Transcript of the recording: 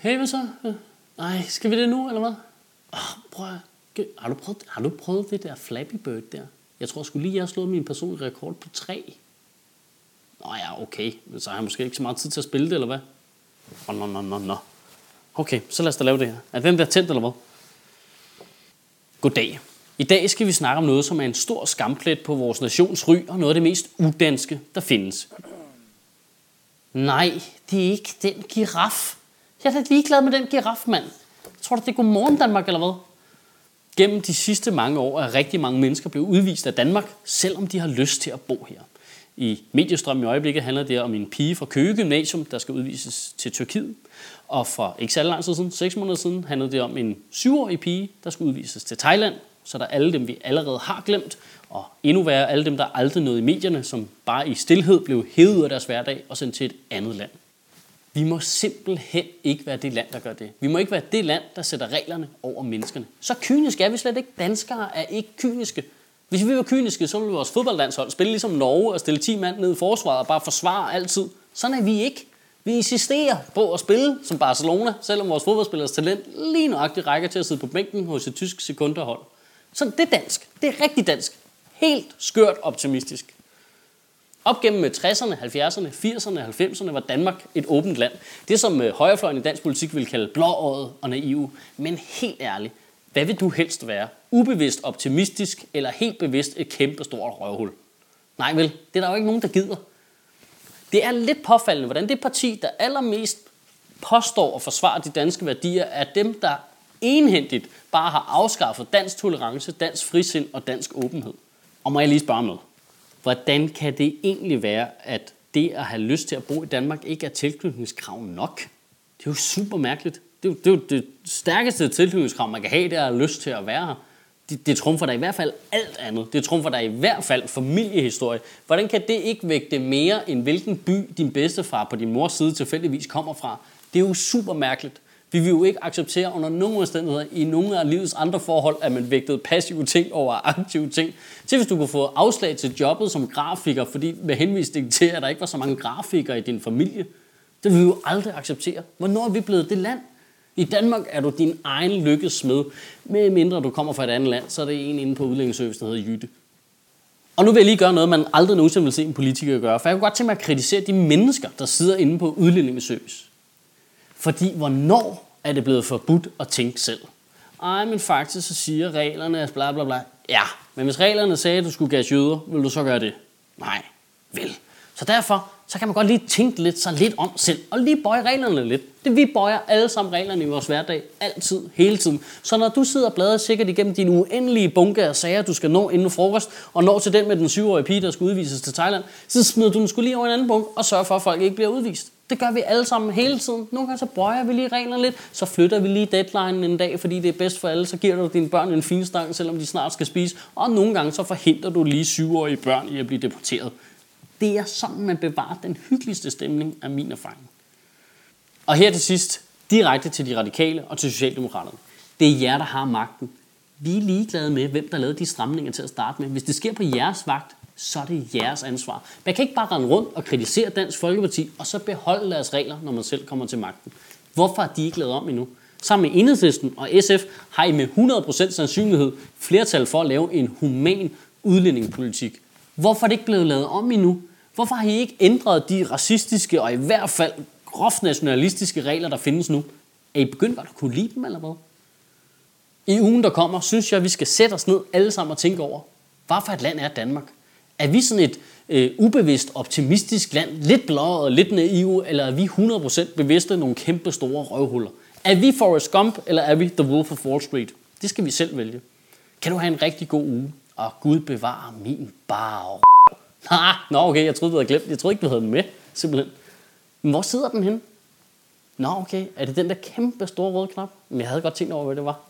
Hey, hvad så? Nej, skal vi det nu, eller hvad? Oh, prøv at... Har du, prøvet, har du prøvet det der Flappy Bird der? Jeg tror sgu lige, jeg har slået min personlige rekord på tre. Nå ja, okay. Men så har jeg måske ikke så meget tid til at spille det, eller hvad? Nå, oh, nå, nå, nå, nå. Okay, så lad os da lave det her. Er den der tændt, eller hvad? Goddag. I dag skal vi snakke om noget, som er en stor skamplet på vores nations ry, og noget af det mest udanske, der findes. Nej, det er ikke den giraf. Jeg er da ligeglad med den giraf, mand. Tror du, det er godmorgen Danmark, eller hvad? Gennem de sidste mange år er rigtig mange mennesker blevet udvist af Danmark, selvom de har lyst til at bo her. I mediestrømmen i øjeblikket handler det om en pige fra Køge Gymnasium, der skal udvises til Tyrkiet. Og for ikke så lang tid siden, 6 måneder siden, handlede det om en syvårig pige, der skal udvises til Thailand. Så der er alle dem, vi allerede har glemt, og endnu værre alle dem, der aldrig nåede i medierne, som bare i stillhed blev hævet af deres hverdag og sendt til et andet land. Vi må simpelthen ikke være det land, der gør det. Vi må ikke være det land, der sætter reglerne over menneskerne. Så kyniske er vi slet ikke. Danskere er ikke kyniske. Hvis vi var kyniske, så ville vores fodboldlandshold spille ligesom Norge og stille 10 mand ned i forsvaret og bare forsvare altid. Sådan er vi ikke. Vi insisterer på at spille som Barcelona, selvom vores fodboldspillers talent lige nøjagtigt rækker til at sidde på bænken hos et tysk sekunderhold. Så det er dansk. Det er rigtig dansk. Helt skørt optimistisk. Op gennem 60'erne, 70'erne, 80'erne 90'erne var Danmark et åbent land. Det som øh, højrefløjen i dansk politik vil kalde blååret og naive. Men helt ærligt, hvad vil du helst være? Ubevidst optimistisk eller helt bevidst et kæmpe stort røvhul? Nej vel, det er der jo ikke nogen, der gider. Det er lidt påfaldende, hvordan det parti, der allermest påstår at forsvare de danske værdier, er dem, der enhændigt bare har afskaffet dansk tolerance, dansk frisind og dansk åbenhed. Og må jeg lige spørge noget? Hvordan kan det egentlig være, at det at have lyst til at bo i Danmark ikke er tilknytningskrav nok? Det er jo super mærkeligt. Det er jo det, er jo det stærkeste tilknytningskrav, man kan have, det er at have lyst til at være her. Det, det trumfer der i hvert fald alt andet. Det trumfer der i hvert fald familiehistorie. Hvordan kan det ikke vægte mere, end hvilken by din bedstefar på din mors side tilfældigvis kommer fra? Det er jo super mærkeligt. Vi vil jo ikke acceptere under nogen omstændigheder i nogle af livets andre forhold, at man vægtede passive ting over aktive ting. Til hvis du kunne få afslag til jobbet som grafiker, fordi med henvisning til, at der ikke var så mange grafikere i din familie. Det vil vi jo aldrig acceptere. Hvornår er vi blevet det land? I Danmark er du din egen lykkesmed. Med mindre du kommer fra et andet land, så er det en inde på udlændingsservice, der hedder Jytte. Og nu vil jeg lige gøre noget, man aldrig nogensinde vil se en politiker gøre. For jeg kunne godt tænke mig at kritisere de mennesker, der sidder inde på udlændingsservice. Fordi hvornår er det blevet forbudt at tænke selv? Ej, men faktisk så siger reglerne bla bla bla. Ja, men hvis reglerne sagde, at du skulle gas jøder, vil du så gøre det? Nej, vel. Så derfor så kan man godt lige tænke lidt, så lidt om selv, og lige bøje reglerne lidt. Det vi bøjer alle sammen reglerne i vores hverdag, altid, hele tiden. Så når du sidder og bladrer sikkert igennem dine uendelige bunke af sager, du skal nå inden frokost, og når til den med den syvårige pige, der skal udvises til Thailand, så smider du den skulle lige over en anden bunke, og sørger for, at folk ikke bliver udvist. Det gør vi alle sammen hele tiden. Nogle gange så bøjer vi lige reglerne lidt, så flytter vi lige deadline en dag, fordi det er bedst for alle. Så giver du dine børn en fin stang, selvom de snart skal spise. Og nogle gange så forhindrer du lige syvårige børn i at blive deporteret. Det er sådan, man bevarer den hyggeligste stemning af min erfaring. Og her til sidst, direkte til de radikale og til Socialdemokraterne. Det er jer, der har magten. Vi er ligeglade med, hvem der lavede de stramninger til at starte med. Hvis det sker på jeres vagt, så er det jeres ansvar. Man kan ikke bare rende rundt og kritisere Dansk Folkeparti, og så beholde deres regler, når man selv kommer til magten. Hvorfor er de ikke lavet om endnu? Sammen med Enhedslisten og SF har I med 100% sandsynlighed flertal for at lave en human udlændingepolitik. Hvorfor er det ikke blevet lavet om endnu? Hvorfor har I ikke ændret de racistiske og i hvert fald groft nationalistiske regler, der findes nu? Er I begyndt godt at kunne lide dem, eller hvad? I ugen, der kommer, synes jeg, at vi skal sætte os ned alle sammen og tænke over, hvad for et land er Danmark? Er vi sådan et øh, ubevidst, optimistisk land, lidt blåret lidt naive, eller er vi 100% bevidste nogle kæmpe store røvhuller? Er vi Forrest Gump, eller er vi The Wolf of Wall Street? Det skal vi selv vælge. Kan du have en rigtig god uge, og Gud bevarer min bar. Nej, nå okay, jeg troede, du havde glemt. Jeg troede ikke, du havde den med, simpelthen. Men hvor sidder den henne? Nå okay, er det den der kæmpe store røde knap? Men jeg havde godt tænkt over, hvad det var.